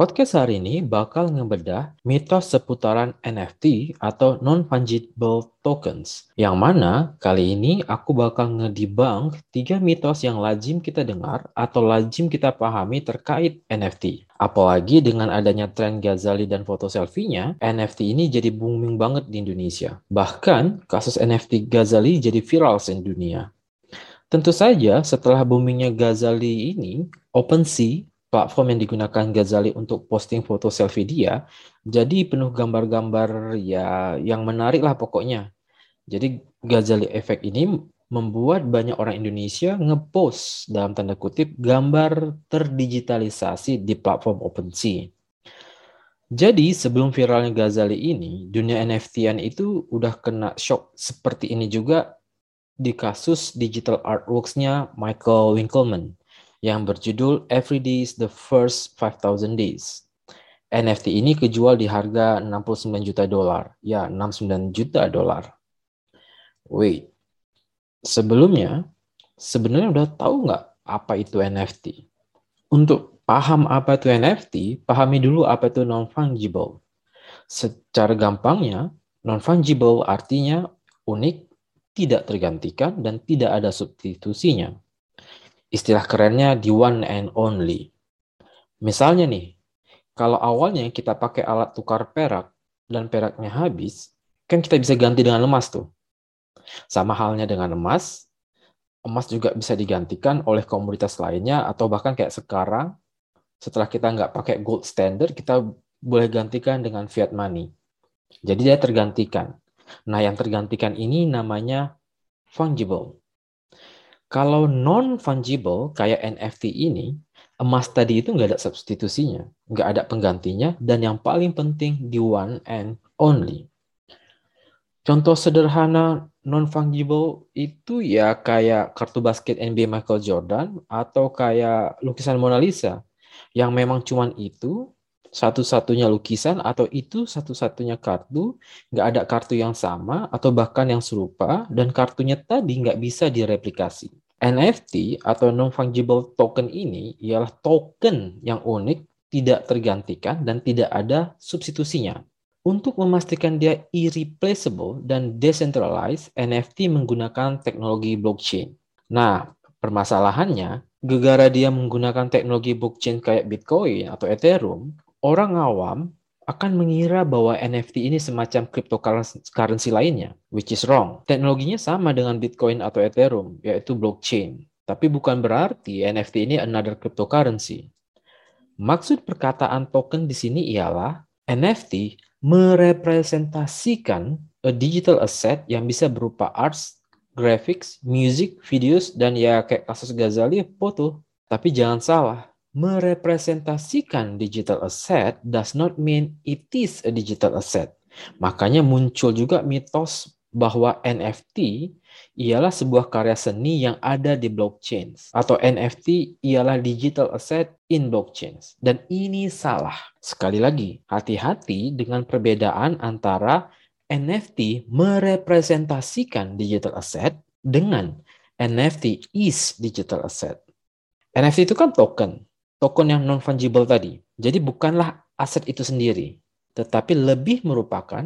Podcast hari ini bakal ngebedah mitos seputaran NFT atau non-fungible tokens. Yang mana kali ini aku bakal ngedebunk tiga mitos yang lazim kita dengar atau lazim kita pahami terkait NFT. Apalagi dengan adanya tren Ghazali dan foto selfie-nya, NFT ini jadi booming banget di Indonesia. Bahkan kasus NFT Ghazali jadi viral se-dunia. Tentu saja setelah boomingnya Ghazali ini, OpenSea platform yang digunakan Ghazali untuk posting foto selfie dia jadi penuh gambar-gambar ya yang menarik lah pokoknya. Jadi Ghazali Effect ini membuat banyak orang Indonesia ngepost dalam tanda kutip gambar terdigitalisasi di platform OpenSea. Jadi sebelum viralnya Ghazali ini, dunia NFT-an itu udah kena shock seperti ini juga di kasus digital artworks-nya Michael Winkelmann yang berjudul Every Day is the First 5000 Days. NFT ini kejual di harga 69 juta dolar. Ya, 69 juta dolar. Wait, sebelumnya sebenarnya udah tahu nggak apa itu NFT? Untuk paham apa itu NFT, pahami dulu apa itu non-fungible. Secara gampangnya, non-fungible artinya unik, tidak tergantikan, dan tidak ada substitusinya istilah kerennya the one and only. Misalnya nih, kalau awalnya kita pakai alat tukar perak dan peraknya habis, kan kita bisa ganti dengan emas tuh. Sama halnya dengan emas, emas juga bisa digantikan oleh komoditas lainnya atau bahkan kayak sekarang, setelah kita nggak pakai gold standard, kita boleh gantikan dengan fiat money. Jadi dia tergantikan. Nah, yang tergantikan ini namanya fungible. Kalau non-fungible kayak NFT ini, emas tadi itu nggak ada substitusinya, nggak ada penggantinya, dan yang paling penting di one and only. Contoh sederhana non-fungible itu ya kayak kartu basket NBA Michael Jordan atau kayak lukisan Mona Lisa yang memang cuman itu satu-satunya lukisan atau itu satu-satunya kartu, nggak ada kartu yang sama atau bahkan yang serupa dan kartunya tadi nggak bisa direplikasi. NFT atau non-fungible token ini ialah token yang unik, tidak tergantikan, dan tidak ada substitusinya. Untuk memastikan dia irreplaceable dan decentralized, NFT menggunakan teknologi blockchain. Nah, permasalahannya, gegara dia menggunakan teknologi blockchain kayak Bitcoin atau Ethereum, orang awam akan mengira bahwa NFT ini semacam cryptocurrency lainnya, which is wrong. Teknologinya sama dengan Bitcoin atau Ethereum, yaitu blockchain. Tapi bukan berarti NFT ini another cryptocurrency. Maksud perkataan token di sini ialah NFT merepresentasikan a digital asset yang bisa berupa arts, graphics, music, videos, dan ya kayak kasus Ghazali, foto. Tapi jangan salah, merepresentasikan digital asset does not mean it is a digital asset. Makanya muncul juga mitos bahwa NFT ialah sebuah karya seni yang ada di blockchain atau NFT ialah digital asset in blockchain dan ini salah. Sekali lagi, hati-hati dengan perbedaan antara NFT merepresentasikan digital asset dengan NFT is digital asset. NFT itu kan token token yang non-fungible tadi. Jadi bukanlah aset itu sendiri, tetapi lebih merupakan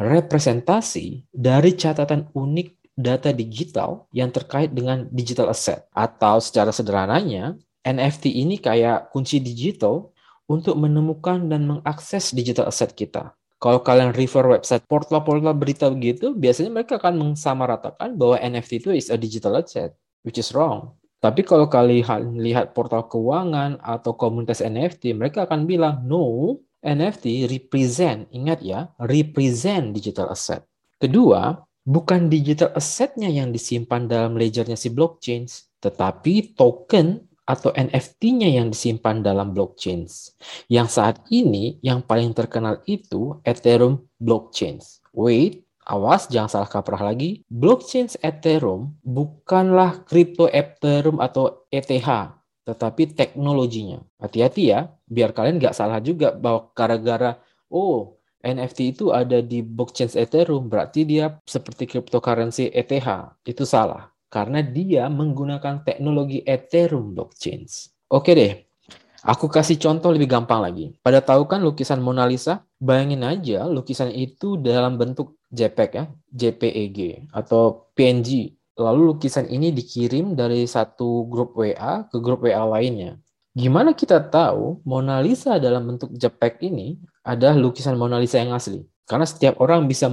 representasi dari catatan unik data digital yang terkait dengan digital asset. Atau secara sederhananya, NFT ini kayak kunci digital untuk menemukan dan mengakses digital asset kita. Kalau kalian refer website portal-portal berita begitu, biasanya mereka akan mensamaratakan bahwa NFT itu is a digital asset, which is wrong. Tapi kalau kalian lihat portal keuangan atau komunitas NFT, mereka akan bilang, no, NFT represent, ingat ya, represent digital asset. Kedua, bukan digital assetnya yang disimpan dalam ledgernya si blockchain, tetapi token atau NFT-nya yang disimpan dalam blockchain. Yang saat ini yang paling terkenal itu Ethereum blockchain. Wait, awas jangan salah kaprah lagi. Blockchain Ethereum bukanlah crypto Ethereum atau ETH, tetapi teknologinya. Hati-hati ya, biar kalian nggak salah juga bahwa gara-gara oh NFT itu ada di blockchain Ethereum, berarti dia seperti cryptocurrency ETH. Itu salah, karena dia menggunakan teknologi Ethereum blockchain. Oke deh, Aku kasih contoh lebih gampang lagi. Pada tahu kan lukisan Mona Lisa? Bayangin aja lukisan itu dalam bentuk JPEG ya, JPEG atau PNG. Lalu lukisan ini dikirim dari satu grup WA ke grup WA lainnya. Gimana kita tahu Mona Lisa dalam bentuk JPEG ini adalah lukisan Mona Lisa yang asli? Karena setiap orang bisa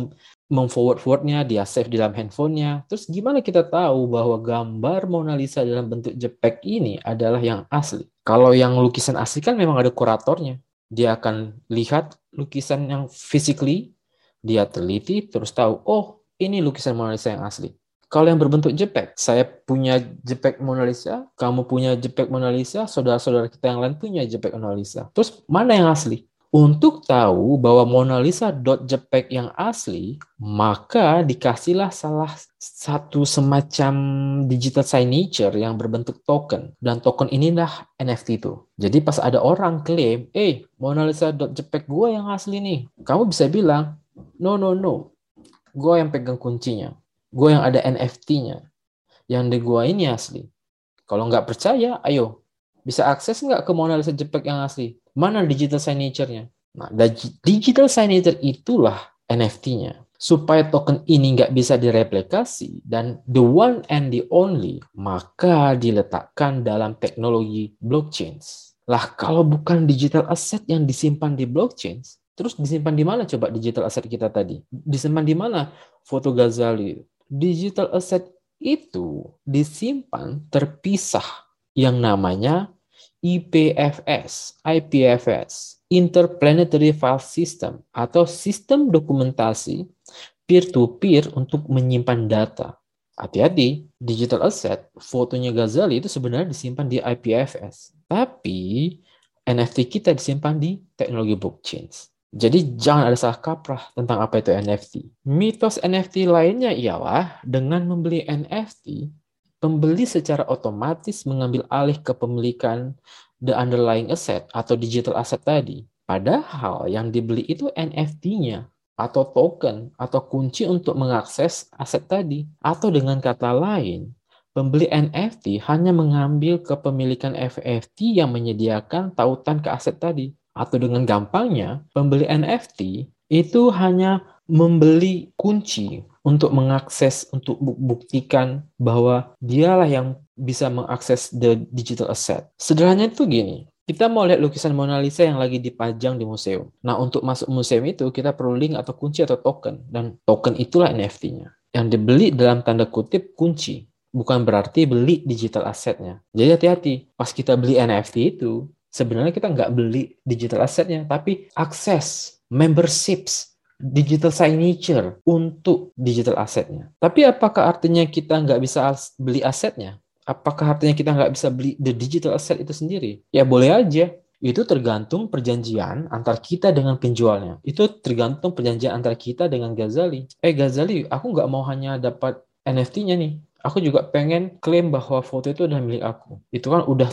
memforward-forwardnya, dia save di dalam handphonenya. Terus gimana kita tahu bahwa gambar Mona Lisa dalam bentuk JPEG ini adalah yang asli? Kalau yang lukisan asli kan memang ada kuratornya. Dia akan lihat lukisan yang physically, dia teliti, terus tahu, oh ini lukisan Mona Lisa yang asli. Kalau yang berbentuk JPEG, saya punya JPEG Mona Lisa, kamu punya JPEG Mona Lisa, saudara-saudara kita yang lain punya JPEG Mona Lisa. Terus mana yang asli? Untuk tahu bahwa Mona Lisa .jpeg yang asli, maka dikasihlah salah satu semacam digital signature yang berbentuk token. Dan token inilah NFT itu. Jadi pas ada orang klaim, eh Mona Lisa .jpeg gue yang asli nih. Kamu bisa bilang, no, no, no. Gue yang pegang kuncinya. Gue yang ada NFT-nya. Yang di gue ini asli. Kalau nggak percaya, ayo. Bisa akses nggak ke Mona Lisa JPEG yang asli? Mana digital signature-nya? Nah, digital signature itulah NFT-nya. Supaya token ini nggak bisa direplikasi dan the one and the only, maka diletakkan dalam teknologi blockchain. Lah, kalau bukan digital asset yang disimpan di blockchain, terus disimpan di mana coba digital asset kita tadi? Disimpan di mana foto Ghazali? Digital asset itu disimpan terpisah yang namanya IPFS, IPFS, Interplanetary File System atau sistem dokumentasi peer-to-peer untuk menyimpan data. Hati-hati, digital asset, fotonya Ghazali itu sebenarnya disimpan di IPFS. Tapi NFT kita disimpan di teknologi blockchain. Jadi jangan ada salah kaprah tentang apa itu NFT. Mitos NFT lainnya ialah dengan membeli NFT, pembeli secara otomatis mengambil alih kepemilikan the underlying asset atau digital asset tadi. Padahal yang dibeli itu NFT-nya atau token atau kunci untuk mengakses aset tadi. Atau dengan kata lain, pembeli NFT hanya mengambil kepemilikan NFT yang menyediakan tautan ke aset tadi. Atau dengan gampangnya, pembeli NFT itu hanya membeli kunci untuk mengakses, untuk buktikan bahwa dialah yang bisa mengakses the digital asset. Sederhananya itu gini, kita mau lihat lukisan Mona Lisa yang lagi dipajang di museum. Nah, untuk masuk museum itu kita perlu link atau kunci atau token. Dan token itulah NFT-nya. Yang dibeli dalam tanda kutip kunci. Bukan berarti beli digital asetnya. Jadi hati-hati. Pas kita beli NFT itu, sebenarnya kita nggak beli digital asetnya, tapi akses, memberships, digital signature untuk digital asetnya. Tapi apakah artinya kita nggak bisa beli asetnya? Apakah artinya kita nggak bisa beli the digital asset itu sendiri? Ya boleh aja. Itu tergantung perjanjian antar kita dengan penjualnya. Itu tergantung perjanjian antar kita dengan Ghazali. Eh Ghazali, aku nggak mau hanya dapat NFT-nya nih. Aku juga pengen klaim bahwa foto itu adalah milik aku. Itu kan udah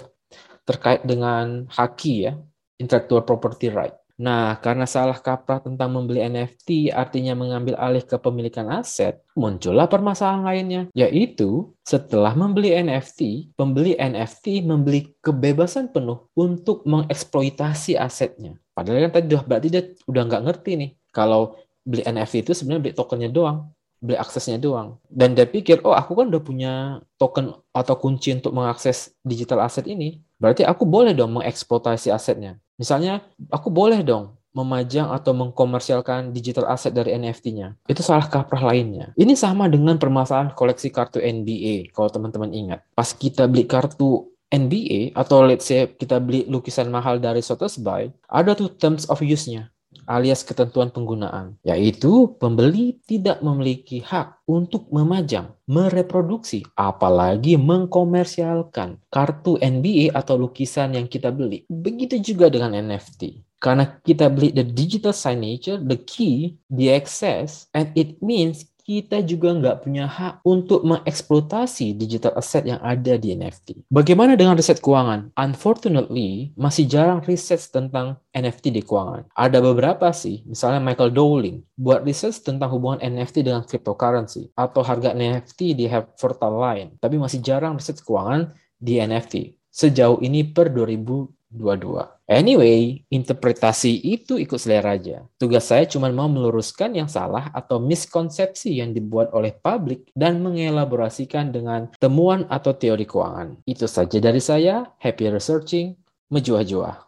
terkait dengan haki ya, intellectual property right. Nah, karena salah kaprah tentang membeli NFT artinya mengambil alih kepemilikan aset, muncullah permasalahan lainnya, yaitu setelah membeli NFT, pembeli NFT membeli kebebasan penuh untuk mengeksploitasi asetnya. Padahal kan tadi berarti dia udah nggak ngerti nih, kalau beli NFT itu sebenarnya beli tokennya doang, beli aksesnya doang. Dan dia pikir, oh aku kan udah punya token atau kunci untuk mengakses digital aset ini, berarti aku boleh dong mengeksploitasi asetnya. Misalnya, aku boleh dong memajang atau mengkomersialkan digital asset dari NFT-nya. Itu salah kaprah lainnya. Ini sama dengan permasalahan koleksi kartu NBA, kalau teman-teman ingat. Pas kita beli kartu NBA, atau let's say kita beli lukisan mahal dari Sotheby's, ada tuh terms of use-nya alias ketentuan penggunaan, yaitu pembeli tidak memiliki hak untuk memajang, mereproduksi, apalagi mengkomersialkan kartu NBA atau lukisan yang kita beli. Begitu juga dengan NFT. Karena kita beli the digital signature, the key, the access, and it means kita juga nggak punya hak untuk mengeksploitasi digital asset yang ada di NFT. Bagaimana dengan riset keuangan? Unfortunately, masih jarang riset tentang NFT di keuangan. Ada beberapa sih, misalnya Michael Dowling, buat riset tentang hubungan NFT dengan cryptocurrency atau harga NFT di Fertile Line, tapi masih jarang riset keuangan di NFT. Sejauh ini per 2022. Dua-dua. Anyway, interpretasi itu ikut selera aja. Tugas saya cuma mau meluruskan yang salah atau miskonsepsi yang dibuat oleh publik dan mengelaborasikan dengan temuan atau teori keuangan. Itu saja dari saya. Happy researching. Menjuah-juah.